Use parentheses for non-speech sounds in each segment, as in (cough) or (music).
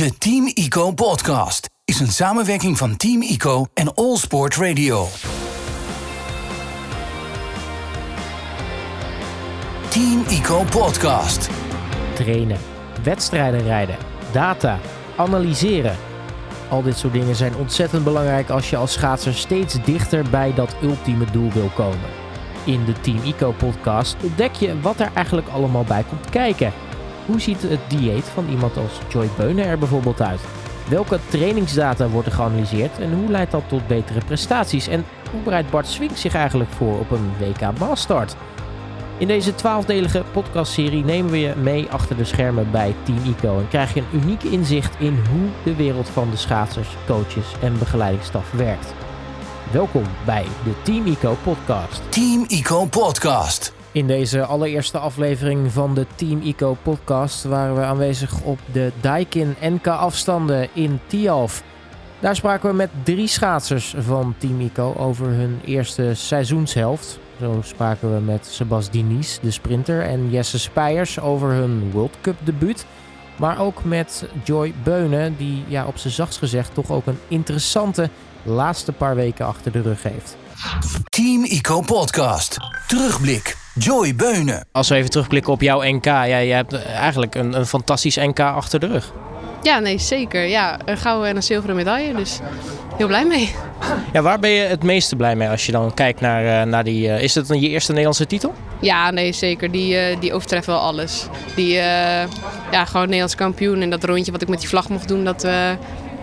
De Team ICO podcast is een samenwerking van Team ICO en All Sport Radio. Team ICO podcast. trainen, wedstrijden rijden, data, analyseren. Al dit soort dingen zijn ontzettend belangrijk als je als schaatser steeds dichter bij dat ultieme doel wil komen. In de Team Eco podcast ontdek je wat er eigenlijk allemaal bij komt kijken. Hoe ziet het dieet van iemand als Joy Beunen er bijvoorbeeld uit? Welke trainingsdata worden geanalyseerd en hoe leidt dat tot betere prestaties? En hoe bereidt Bart Swink zich eigenlijk voor op een WK Maastart? In deze twaalfdelige podcastserie nemen we je mee achter de schermen bij Team ICO en krijg je een uniek inzicht in hoe de wereld van de schaatsers, coaches en begeleidingsstaf werkt. Welkom bij de Team ICO podcast. Team ICO podcast. In deze allereerste aflevering van de Team ICO podcast waren we aanwezig op de Daikin NK afstanden in Tialf. Daar spraken we met drie schaatsers van Team ICO over hun eerste seizoenshelft. Zo spraken we met Sebas Dinies, de sprinter, en Jesse Spijers over hun World Cup debuut. Maar ook met Joy Beunen, die ja, op zijn zachtst gezegd toch ook een interessante laatste paar weken achter de rug heeft. Team ICO podcast. Terugblik. Joy Beunen. Als we even terugblikken op jouw NK, ja, je hebt eigenlijk een, een fantastisch NK achter de rug. Ja, nee, zeker. Ja, een gouden en een zilveren medaille. Dus heel blij mee. (laughs) Ja, waar ben je het meeste blij mee als je dan kijkt naar, eh, naar die... eh, is het dan je eerste Nederlandse titel? Ja, nee, zeker. Die, eh, die overtreft wel alles. Die, eh, ja, gewoon Nederlands kampioen. En dat rondje wat ik met die vlag mocht doen, dat, eh,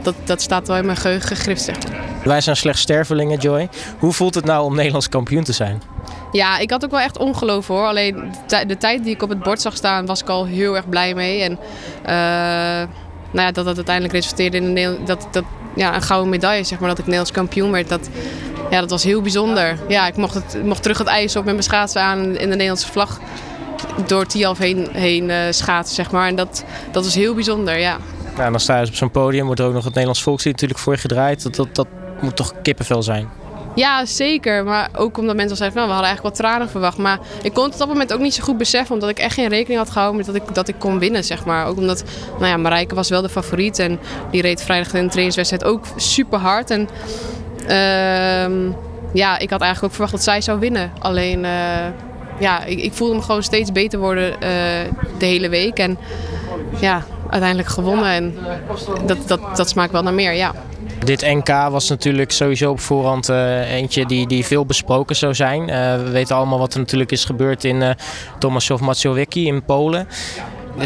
dat, dat staat wel in mijn geheugen gegrift, zeg maar. Wij zijn slechts stervelingen, Joy. Hoe voelt het nou om Nederlands kampioen te zijn? Ja, ik had ook wel echt ongeloof hoor. Alleen de, tij- de tijd die ik op het bord zag staan, was ik al heel erg blij mee. En eh, nou ja, dat dat uiteindelijk resulteerde in een, dat, dat, ja, een gouden medaille, zeg maar. Dat ik Nederlands kampioen werd. Dat, ja, dat was heel bijzonder. Ja, ik mocht, het, mocht terug het ijs op met mijn schaatsen aan in de Nederlandse vlag. Door Tialf heen, heen eh, schaatsen, zeg maar. En dat, dat was heel bijzonder, ja. Ja, en dan sta je dus op zo'n podium, wordt er ook nog het Nederlands volkslied natuurlijk voor je gedraaid. Dat, dat, dat moet toch kippenvel zijn? Ja, zeker. Maar ook omdat mensen al zeiden nou, we hadden eigenlijk wel tranen verwacht. Maar ik kon het op dat moment ook niet zo goed beseffen. Omdat ik echt geen rekening had gehouden met dat ik, dat ik kon winnen, zeg maar. Ook omdat, nou ja, Marijke was wel de favoriet. En die reed vrijdag in de trainingswedstrijd ook super hard. En ehm, ja, ik had eigenlijk ook verwacht dat zij zou winnen. Alleen, eh, ja, ik, ik voelde me gewoon steeds beter worden eh, de hele week. En ja, uiteindelijk gewonnen. En dat, dat, dat smaakt wel naar meer, ja. Dit NK was natuurlijk sowieso op voorhand eh, eentje die, die veel besproken zou zijn. Eh, we weten allemaal wat er natuurlijk is gebeurd in uh, Tomaszów Mazowiecki in Polen.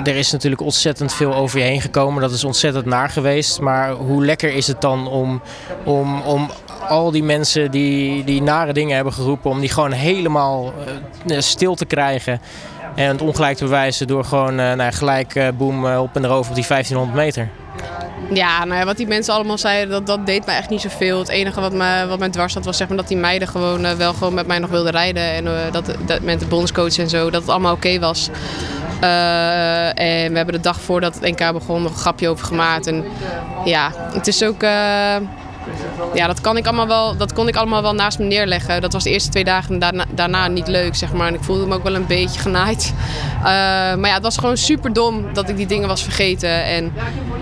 Er is natuurlijk ontzettend veel over je heen gekomen. Dat is ontzettend naar geweest. Maar hoe lekker is het dan om, om, om al die mensen die, die nare dingen hebben geroepen... om die gewoon helemaal eh, stil te krijgen... En het ongelijk te bewijzen door gewoon nou, gelijk boem op en erover op die 1500 meter. Ja, nou wat die mensen allemaal zeiden, dat, dat deed me echt niet zoveel. Het enige wat me, wat me dwars zat was zeg maar, dat die meiden gewoon uh, wel gewoon met mij nog wilden rijden. En uh, dat, dat met de bondscoach en zo, dat het allemaal oké was. Uh, en we hebben de dag voordat het NK begon nog een grapje over gemaakt. En ja, het is ook... ja, dat, kan ik allemaal wel, dat kon ik allemaal wel naast me neerleggen. Dat was de eerste twee dagen daarna, daarna niet leuk, zeg maar. En ik voelde me ook wel een beetje genaaid. Uh, maar ja, het was gewoon super dom dat ik die dingen was vergeten. En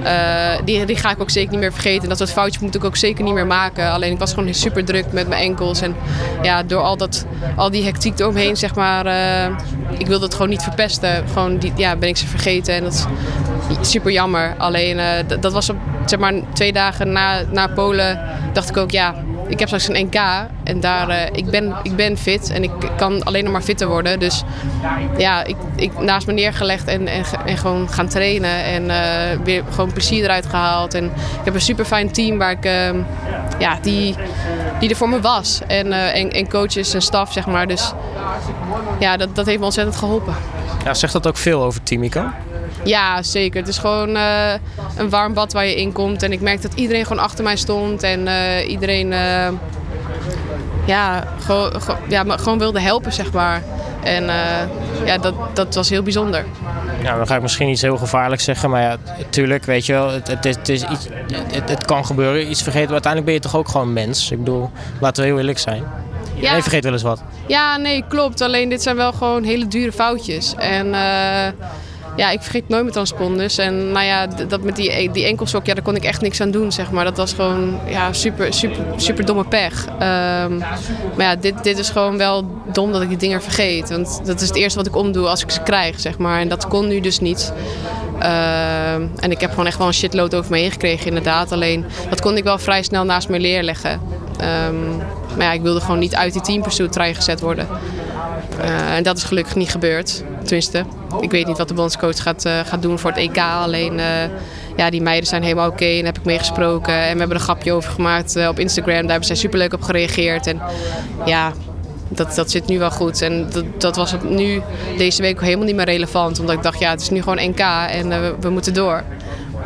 uh, die, die ga ik ook zeker niet meer vergeten. Dat soort foutjes moet ik ook zeker niet meer maken. Alleen ik was gewoon super druk met mijn enkels. En ja, door al, dat, al die hectiek eromheen, zeg maar... Uh, ik wilde het gewoon niet verpesten. Gewoon die, ja, ben ik ze vergeten. En dat super jammer. Alleen dat was op zeg maar, twee dagen na, na Polen dacht ik ook, ja, ik heb straks een NK en daar, uh, ik, ben, ik ben fit en ik kan alleen nog maar fitter worden. Dus ja, ik, ik naast me neergelegd en, en, en gewoon gaan trainen en uh, weer gewoon plezier eruit gehaald. En ik heb een super fijn team waar ik, uh, ja, die, die er voor me was. En, en, coaches en staf, zeg maar. Dus ja, dat, dat heeft me ontzettend geholpen. Ja, zegt dat ook veel over Team Ico? Ja, zeker. Het is gewoon uh, een warm bad waar je in komt. En ik merk dat iedereen gewoon achter mij stond. En uh, iedereen uh, ja, gewoon, ja, gewoon wilde helpen, zeg maar. En ja, dat, dat was heel bijzonder. Ja, dan ga ik misschien iets heel gevaarlijks zeggen. Maar ja, tuurlijk, weet je wel, het, het, het, is iets, het, het kan gebeuren. Iets vergeten, maar uiteindelijk ben je toch ook gewoon mens. Ik bedoel, laten we heel eerlijk zijn. Ja. Je vergeet wel eens wat. Ja, nee, klopt. Alleen dit zijn wel gewoon hele dure foutjes. En ja, ik vergeet nooit mijn transponders. En nou ja, dat met die, die enkelsok, ja, daar kon ik echt niks aan doen, zeg maar. Dat was gewoon ja, super, super, super domme pech. Ehm, maar ja, dit, dit is gewoon wel dom dat ik die dingen vergeet. Want dat is het eerste wat ik omdoe als ik ze krijg, zeg maar. En dat kon nu dus niet. Ehm, en ik heb gewoon echt wel een shitload over me heen gekregen, inderdaad. Alleen dat kon ik wel vrij snel naast me leer leggen. Ehm, maar ja, ik wilde gewoon niet uit die team pursuit trein gezet worden. Uh, en dat is gelukkig niet gebeurd. Ik weet niet wat de bondscoach gaat, uh, gaat doen voor het EK. Alleen, uh, ja, die meiden zijn helemaal oké en heb ik mee gesproken. En we hebben een grapje over gemaakt op Instagram. Daar hebben zij superleuk op gereageerd. En ja, dat, dat zit nu wel goed. En dat, dat was nu deze week helemaal niet meer relevant. Omdat ik dacht, ja, het is nu gewoon NK en we moeten door.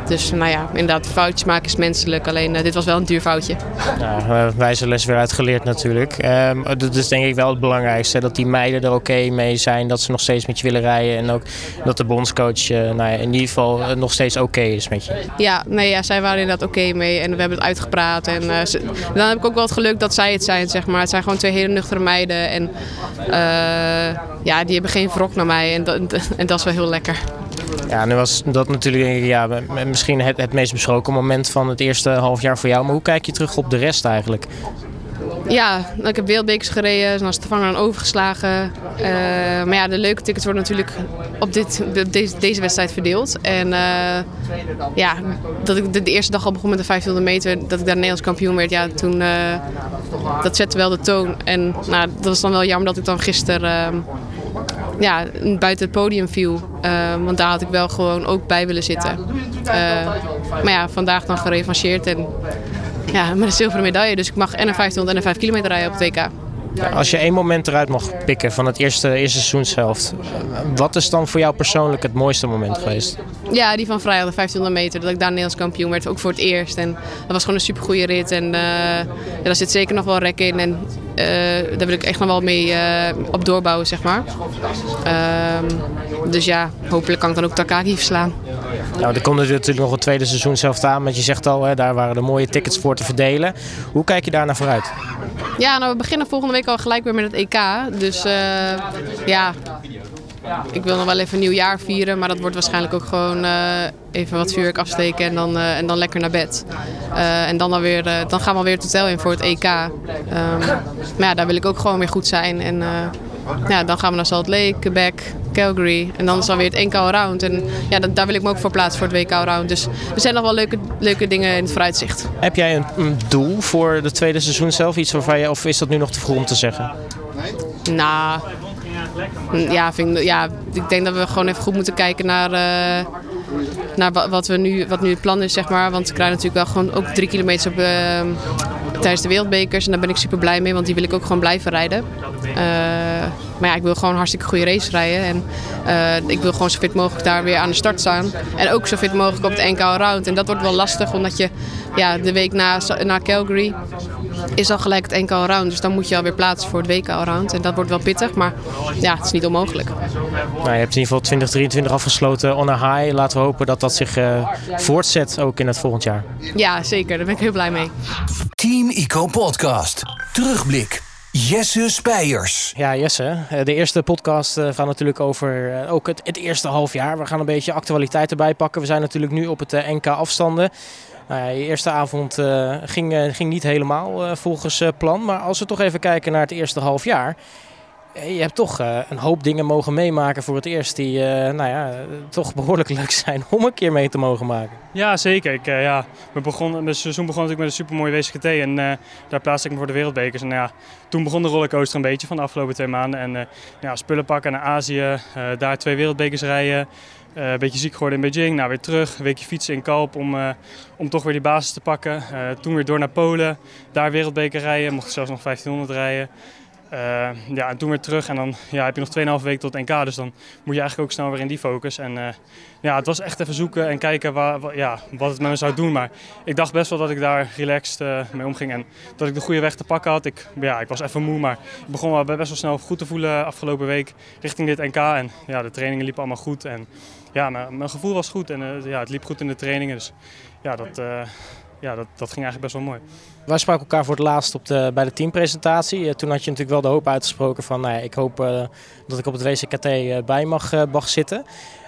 Dus nou ja, inderdaad, foutjes maken is menselijk. Alleen uh, dit was wel een duur foutje. Ja, wijze les weer uitgeleerd natuurlijk. Um, dat is denk ik wel het belangrijkste. Dat die meiden er oké okay mee zijn. Dat ze nog steeds met je willen rijden. En ook dat de bondscoach uh, nou ja, in ieder geval uh, nog steeds oké okay is met je. Ja, nee, ja, zij waren inderdaad oké okay mee. En we hebben het uitgepraat. En ze, dan heb ik ook wel het geluk dat zij het zijn, zeg maar. Het zijn gewoon twee hele nuchtere meiden. En ja, die hebben geen wrok naar mij. En dat, en dat is wel heel lekker. Ja, nu was dat natuurlijk denk ik, ja, misschien het, het meest besproken moment van het eerste half jaar voor jou. Maar hoe kijk je terug op de rest eigenlijk? Ja, ik heb wereldbekers gereden, dan Stefan aan overgeslagen. Uh, maar ja, de leuke tickets worden natuurlijk op, dit, op deze, deze wedstrijd verdeeld. En uh, ja, dat ik de, de, eerste dag al begon met de 500 meter, dat ik daar Nederlands kampioen werd, ja, toen uh, dat zette wel de toon. En nou, dat was dan wel jammer dat ik dan gisteren ja, buiten het podium viel. Uh, want daar had ik wel gewoon ook bij willen zitten. Uh, maar ja, vandaag dan gerevancheerd en ja, met een zilveren medaille. Dus ik mag en een 1500 en een 5 kilometer rijden op het WK. Als je één moment eruit mag pikken van het eerste, eerste seizoenshelft, wat is dan voor jou persoonlijk het mooiste moment geweest? Ja, die van vrijdag, de 1500 meter. Dat ik daar Nederlands kampioen werd, ook voor het eerst. En dat was gewoon een super goede rit. En uh, ja, daar zit zeker nog wel rek in. En uh, daar wil ik echt nog wel mee uh, op doorbouwen, zeg maar. Ehm, dus ja, hopelijk kan ik dan ook Takaki verslaan. Nou, er komt natuurlijk nog een tweede seizoen zelf aan. Want je zegt al, hè, daar waren de mooie tickets voor te verdelen. Hoe kijk je daar naar vooruit? Ja, nou, we beginnen volgende week al gelijk weer met het EK. Dus uh, ja, ik wil nog wel even een nieuw jaar vieren. Maar dat wordt waarschijnlijk ook gewoon uh, even wat vuurwerk afsteken en dan, uh, en dan lekker naar bed. en dan, dan, weer, dan gaan we alweer het hotel in voor het EK. Um, maar ja, daar wil ik ook gewoon weer goed zijn. En ja, dan gaan we naar Salt Lake, Quebec, Calgary. En dan is dan weer het NK Round. En ja, daar wil ik me ook voor plaatsen voor het WK Round. Dus er zijn nog wel leuke, leuke dingen in het vooruitzicht. Heb jij een, een doel voor het tweede seizoen zelf? Iets waarvan je, of is dat nu nog te vroeg om te zeggen? Nou, ja, vind, ja, ik denk dat we gewoon even goed moeten kijken naar, uh, naar wat, we nu, wat nu het plan is, zeg maar. Want we krijgen natuurlijk wel gewoon ook drie kilometer op, uh, tijdens de wereldbekers. En daar ben ik super blij mee, want die wil ik ook gewoon blijven rijden. Uh, maar ja, ik wil gewoon hartstikke goede race rijden. En uh, ik wil gewoon zo fit mogelijk daar weer aan de start staan. En ook zo fit mogelijk op het NK Round. En dat wordt wel lastig, omdat je ja, de week na, na Calgary is al gelijk het NK Round. Dus dan moet je alweer plaatsen voor het WK Round. En dat wordt wel pittig, maar ja, het is niet onmogelijk. Nou, je hebt in ieder geval 2023 afgesloten on a high. Laten we hopen dat dat zich uh, voortzet ook in het volgend jaar. Ja, zeker. Daar ben ik heel blij mee. Team Ico Podcast. Terugblik. Jesse Spijers. Ja, Jesse. De eerste podcast gaat natuurlijk over ook het, het eerste half jaar. We gaan een beetje actualiteit erbij pakken. We zijn natuurlijk nu op het NK afstanden. Nou eerste avond uh, ging, uh, ging niet helemaal uh, volgens plan. Maar als we toch even kijken naar het eerste half jaar. Je hebt toch een hoop dingen mogen meemaken voor het eerst die nou ja, toch behoorlijk (laughs) leuk zijn om een keer mee te mogen maken. Ja, zeker. Ik, ja, we begonnen, het seizoen begon natuurlijk met een supermooie WCGT en daar plaatste ik me voor de wereldbekers. En ja, toen begon de rollercoaster een beetje van de afgelopen twee maanden. En ja, spullen pakken naar Azië, daar twee wereldbekers rijden. Uh, een beetje ziek geworden in Beijing, nou weer terug, een weekje fietsen in Kalp om, uh, om toch weer die basis te pakken. Uh, toen weer door naar Polen, daar wereldbeker rijden, mocht zelfs nog 1500 rijden. ja, en toen weer terug en dan ja, heb je nog 2,5 weken tot NK, dus dan moet je eigenlijk ook snel weer in die focus. En ja, het was echt even zoeken en kijken waar, ja, wat het met me zou doen. Maar ik dacht best wel dat ik daar relaxed mee omging en dat ik de goede weg te pakken had. Ik, ja, ik was even moe, maar ik begon wel best wel snel goed te voelen afgelopen week richting dit NK. En ja, de trainingen liepen allemaal goed. En, ja, mijn, gevoel was goed en uh, ja, het liep goed in de trainingen. Dus ja, dat, uh, ja dat, dat ging eigenlijk best wel mooi. Wij spraken elkaar voor het laatst op de, bij de teampresentatie. Uh, toen had je natuurlijk wel de hoop uitgesproken van nou ja, ik hoop dat ik op het WCKT bij mag, mag zitten.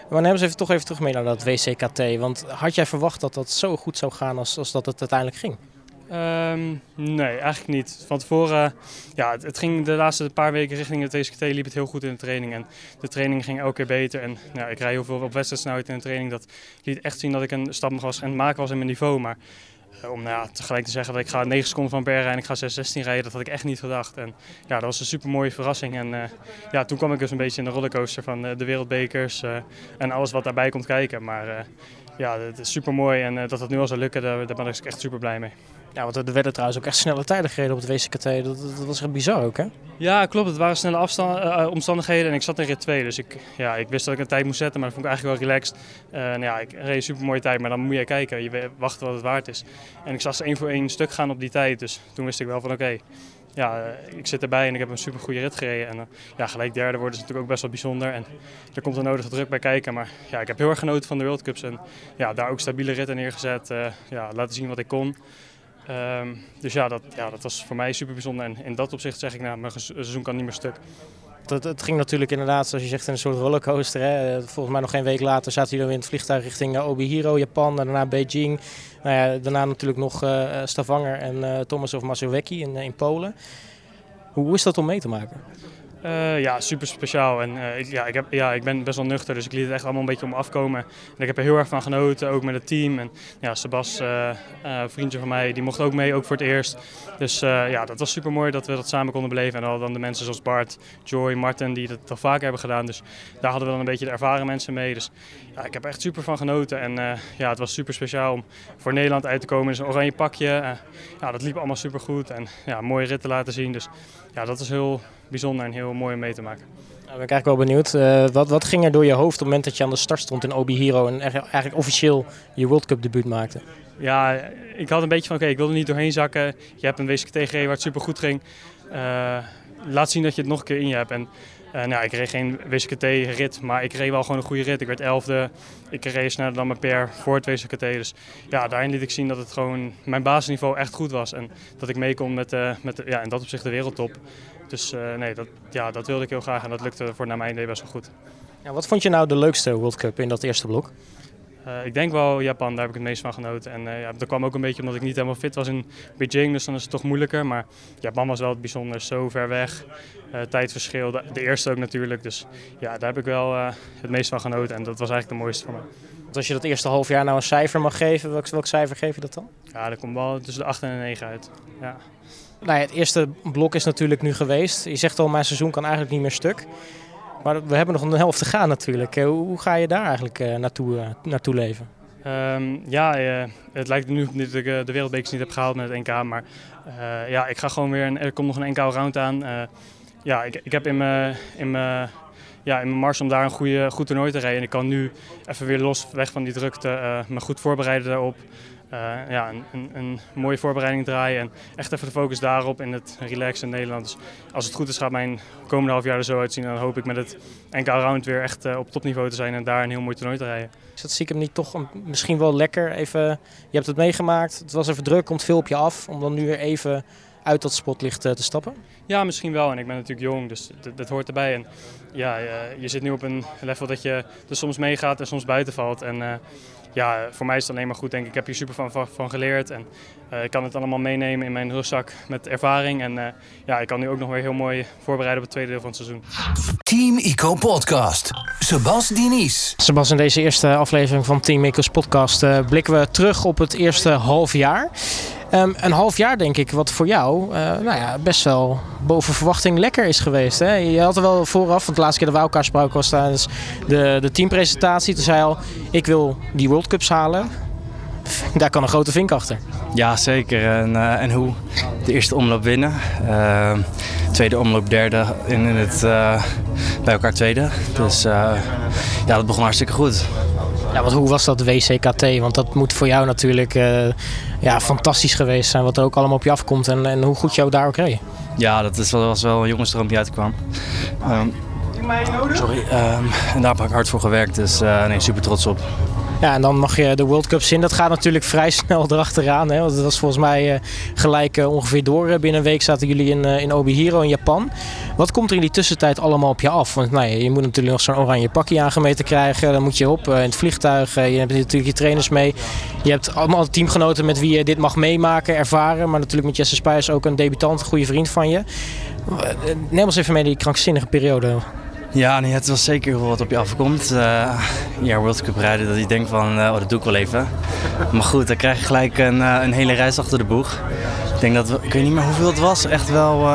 Maar neem eens even toch even terug mee naar dat WCKT. Want had jij verwacht dat dat zo goed zou gaan als, als dat het uiteindelijk ging? Ehm, nee, eigenlijk niet. Van tevoren, ja, het, ging de laatste paar weken richting het WCKT liep het heel goed in de training. En de training ging elke keer beter. En nou, ik rij heel veel op wedstrijdsnelheid in de training. Dat liet echt zien dat ik een stap was en maken was in mijn niveau. Maar eh, om nou tegelijk te zeggen dat ik ga 9 seconden van rijden en ik ga 6.16 rijden, dat had ik echt niet gedacht. En ja, dat was een super mooie verrassing. En uh, ja, toen kwam ik dus een beetje in de rollercoaster van de wereldbekers en alles wat daarbij komt kijken. Maar ja, het is super mooi en dat het nu al zou lukken, daar, daar ben ik echt super blij mee. Ja, want er werden trouwens ook echt snelle tijden gereden op het WCKT. Dat, dat, was echt bizar ook, hè? Ja, klopt. Het waren snelle afstand, uh, omstandigheden en ik zat in rit 2. Dus ik, ja, ik wist dat ik een tijd moest zetten, maar dat vond ik eigenlijk wel relaxed. Uh, nou ja, ik reed een super mooie tijd, maar dan moet je kijken. Je wacht wat het waard is. En ik zag ze één voor één stuk gaan op die tijd. Dus toen wist ik wel van oké, okay, ja, ik zit erbij en ik heb een super goede rit gereden. En uh, ja, gelijk derde worden is natuurlijk ook best wel bijzonder. En er komt er nodige druk bij kijken. Maar ja, ik heb heel erg genoten van de World Cups. En ja, daar ook stabiele ritten neergezet. ja, laten zien wat ik kon. Um, dus ja dat, ja, dat was voor mij super bijzonder. En in dat opzicht zeg ik, nou, mijn seizoen kan niet meer stuk. Het, het ging natuurlijk inderdaad, zoals je zegt, in een soort rollercoaster. Hè. Volgens mij nog geen week later zaten jullie in het vliegtuig richting uh, Obihiro, Japan. En daarna Beijing. Nou ja, daarna natuurlijk nog uh, Stavanger en Thomas of Mazowiecki in, in Polen. Hoe is dat om mee te maken? Uh, ja, super speciaal. En uh, ik, ja, ik, heb, ja, ik ben best wel nuchter, dus ik liet het echt allemaal een beetje om afkomen. En ik heb er heel erg van genoten, ook met het team. En ja, Sebas, uh, vriendje van mij, die mocht ook mee, ook voor het eerst. Dus ja, dat was super mooi dat we dat samen konden beleven. En dan de mensen zoals Bart, Joy, Martin, die dat al vaker hebben gedaan. Dus daar hadden we dan een beetje de ervaren mensen mee. Dus ja, ik heb er echt super van genoten. En ja, het was super speciaal om voor Nederland uit te komen. Dus een oranje pakje. ja, dat liep allemaal super goed. En ja, mooie rit te laten zien. Dus ja, dat is heel bijzonder en heel mooi om mee te maken. Nou, ben ik eigenlijk wel benieuwd. Uh, wat, wat ging er door je hoofd op het moment dat je aan de start stond in Obi Hero en eigenlijk officieel je World Cup debuut maakte? Ja, ik had een beetje van oké, ik wilde niet doorheen zakken. Je hebt een WCT gereden waar het super goed ging. Uh, laat zien dat je het nog een keer in je hebt. En nou, ik reed geen WCT-rit, maar ik reed wel gewoon een goede rit. Ik werd elfde. Ik reed sneller dan mijn per voor het WCT. Dus ja, daarin liet ik zien dat het gewoon mijn basisniveau echt goed was. En dat ik mee kon met, uh, met ja, in dat opzicht de wereldtop. Dus uh, nee, dat, ja, dat wilde ik heel graag en dat lukte voor naar mijn idee best wel goed. Ja, wat vond je nou de leukste World Cup in dat eerste blok? Uh, ik denk wel Japan, daar heb ik het meest van genoten. En uh, ja, dat kwam ook een beetje omdat ik niet helemaal fit was in Beijing, dus dan is het toch moeilijker. Maar Japan was wel het bijzonder, zo ver weg. Uh, tijdverschil, de, de, eerste ook natuurlijk. Dus ja, daar heb ik wel het meest van genoten en dat was eigenlijk de mooiste voor me. Want als je dat eerste half jaar nou een cijfer mag geven, welk, welk cijfer geef je dat dan? Ja, dat komt wel tussen de 8 en de 9 uit. Ja. Nou ja, het eerste blok is natuurlijk nu geweest. Je zegt al, mijn seizoen kan eigenlijk niet meer stuk. Maar we hebben nog een helft te gaan natuurlijk. Hoe ga je daar eigenlijk naartoe, naartoe leven? Um, ja, uh, het lijkt nu dat ik uh, de wereldbekers niet heb gehaald met het NK. Maar uh, ja, ik ga gewoon weer. Een, er komt nog een NK-round aan. ja, ik, ik heb in mijn, in mijn, ja, in mijn mars om daar een goede, goed toernooi te rijden. En ik kan nu even weer los weg van die drukte me goed voorbereiden daarop. Uh, ja, een, een, een, mooie voorbereiding draaien en echt even de focus daarop in het relaxen in Nederland. Dus als het goed is gaat mijn komende half jaar er zo uitzien. En dan hoop ik met het NK Round weer echt uh, op topniveau te zijn en daar een heel mooi toernooi te rijden. Is dat stiekem niet toch een, misschien wel lekker? Even, je hebt het meegemaakt, het was even druk, komt veel op je af. Om dan nu weer even uit dat spotlicht uh, te stappen? Ja, misschien wel. En ik ben natuurlijk jong, dus dat, dat hoort erbij. En ja, je zit nu op een level dat je er soms meegaat en soms buiten valt. En ja, voor mij is het alleen maar goed. Denk ik. ik heb hier super van, van geleerd. En uh, ik kan het allemaal meenemen in mijn rugzak met ervaring. En uh, ja, ik kan nu ook nog weer heel mooi voorbereiden op het tweede deel van het seizoen. Team Ico Podcast. Sebas Dinies. Sebas, in deze eerste aflevering van Team Ico's podcast uh, blikken we terug op het eerste half jaar. Um, een half jaar denk ik, wat voor jou uh, nou ja, best wel boven verwachting lekker is geweest. Hè? Je had er wel vooraf, want de laatste keer dat we elkaar spraken was tijdens de, de teampresentatie. Toen zei al, ik wil die World Cups halen. Daar kan een grote vink achter. Ja, zeker. En, uh, en hoe? De eerste omloop winnen. Uh, tweede omloop derde in, het, uh, bij elkaar tweede. Dus ja, dat begon hartstikke goed. Ja, want hoe was dat WCKT? Want dat moet voor jou natuurlijk uh, ja, fantastisch geweest zijn. Wat er ook allemaal op je afkomt en, en hoe goed jou daar ook reed. Ja, dat is, was wel een jongensdroompje uitkwam. Um, sorry. Um, en daar heb ik hard voor gewerkt. Dus uh, nee, super trots op. Ja, en dan mag je de World Cup in. Dat gaat natuurlijk vrij (laughs) snel erachteraan. Hè? Want dat was volgens mij uh, gelijk uh, ongeveer door. Binnen een week zaten jullie in, in Obihiro in Japan. Wat komt er in die tussentijd allemaal op je af? Want nou, je moet natuurlijk nog zo'n oranje pakje aangemeten krijgen. Dan moet je op in het vliegtuig. je hebt natuurlijk je trainers mee. Je hebt allemaal teamgenoten met wie je dit mag meemaken, ervaren. Maar natuurlijk met Jesse Spijs ook een debutant, een goede vriend van je. Neem ons even mee die krankzinnige periode. Ja, nee, het was zeker wat op je afkomt. Uh, ja, World Cup rijden, dat je denkt van, uh, oh, dat doe ik wel even. Maar goed, dan krijg je gelijk een, uh, een hele reis achter de boeg. Ik denk dat, ik weet niet meer hoeveel het was, echt wel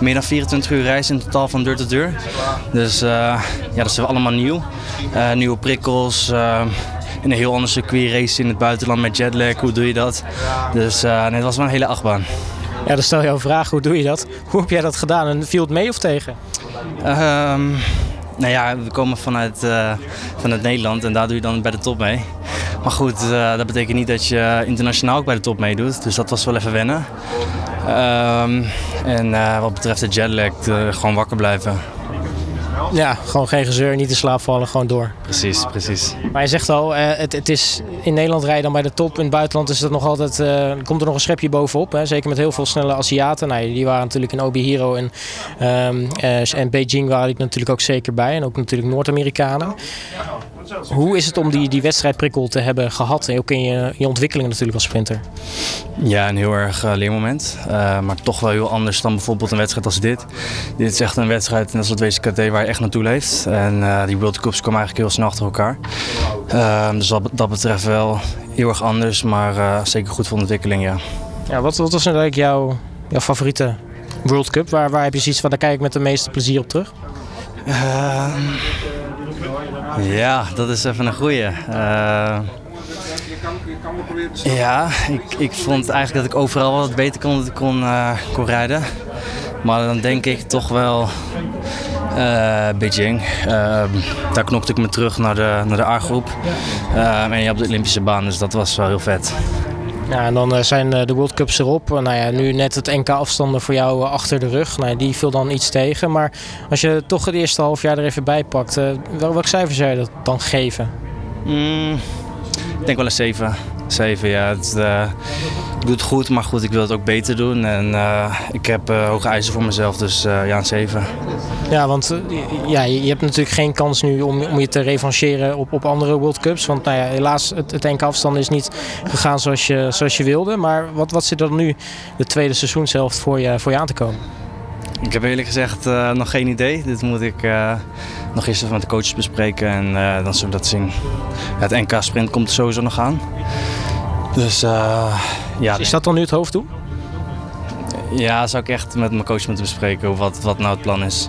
meer dan 24 uur reis in totaal van deur tot deur. Dus ja, dat is allemaal nieuw. nieuwe prikkels, in een heel ander circuit race in het buitenland met jetlag, hoe doe je dat? Dus nee, het was wel een hele achtbaan. Ja, dan stel je een vraag, hoe doe je dat? Hoe heb jij dat gedaan en viel het mee of tegen? Um, nou ja, we komen vanuit, uh, vanuit Nederland en daar doe je dan bij de top mee. Maar goed, uh, dat betekent niet dat je internationaal ook bij de top meedoet. Dus dat was wel even wennen. Um, en uh, wat betreft de jetlag, gewoon wakker blijven. Ja, gewoon geen gezeur, niet in slaap vallen, gewoon door. Precies, precies. Maar je zegt al, uh, het, het is in Nederland rijden dan bij de top. In het buitenland is dat nog altijd, uh, komt er nog een schepje bovenop. Hè? Zeker met heel veel snelle Aziaten. Nou, die waren natuurlijk in Obihiro en, um, uh, en Beijing waren die natuurlijk ook zeker bij. En ook natuurlijk Noord-Amerikanen. Hoe is het om die, die wedstrijdprikkel te hebben gehad? En ook in je, je ontwikkeling natuurlijk als sprinter. Ja, een heel erg uh, leermoment. Uh, maar toch wel heel anders dan bijvoorbeeld een wedstrijd als dit. Dit is echt een wedstrijd, net als het WCKT, waar je echt naartoe leeft. En uh, die World Cups komen eigenlijk heel snel achter elkaar. dus wat dat betreft wel heel erg anders, maar zeker goed voor de ontwikkeling, ja. Ja, wat, wat was nou eigenlijk jouw, jouw favoriete World Cup? Waar, waar heb je zoiets van, daar kijk ik met de meeste plezier op terug? Ehm, ja, dat is even een goeie. Uh, ja, ik, ik vond eigenlijk dat ik overal wat beter kon, kon, uh, kon rijden. Maar dan denk ik toch wel uh, Beijing. daar knokte ik me terug naar de, naar de A-groep. en je op de Olympische baan, dus dat was wel heel vet. Ja, en dan zijn de World Cups erop. Nou ja, nu net het NK afstanden voor jou achter de rug. Nou, die viel dan iets tegen. Maar als je toch het eerste half jaar er even bij pakt, welk cijfer zou je dat dan geven? Mm, ik denk wel een 7. 7, ja. Het, uh, ik doe het goed, maar goed, ik wil het ook beter doen. En uh, ik heb uh, hoge eisen voor mezelf, dus ja, een 7. Ja, want ja, je hebt natuurlijk geen kans nu om, om je te revancheren op, op andere World Cups. Want nou ja, helaas, het, het enkele afstand is niet gegaan zoals je, zoals je wilde. Maar wat, wat zit er nu de tweede seizoenshelft voor je, voor je aan te komen? Ik heb eerlijk gezegd uh, nog geen idee. Dit moet ik uh, nog eerst even met de coaches bespreken en uh, dan zullen we dat zien. Ja, het NK Sprint komt er sowieso nog aan. Dus ja. Is dat dan nu het hoofddoel? Ja, zou ik echt met mijn coach moeten bespreken wat, wat nou het plan is.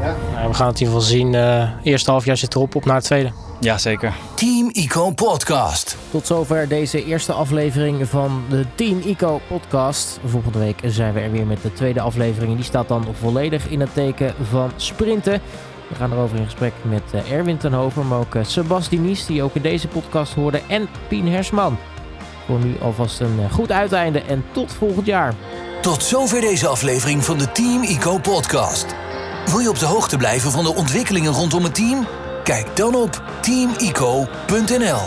Ja. Nou, we gaan het in ieder geval zien. eerste halfjaar zit erop, op naar het tweede. Ja, zeker. Team Ico Podcast. Tot zover deze eerste aflevering van de Team Ico Podcast. Volgende week zijn we er weer met de tweede aflevering. En die staat dan volledig in het teken van sprinten. We gaan erover in gesprek met eh, Erwin Tenhover, maar ook eh, Sebastien Nies, die ook in deze podcast hoorde, en Pien Hersman. Voor nu alvast een eh, goed uiteinde en tot volgend jaar. Tot zover deze aflevering van de Team Ico Podcast. Wil je op de hoogte blijven van de ontwikkelingen rondom het team? Kijk dan op teamico.nl.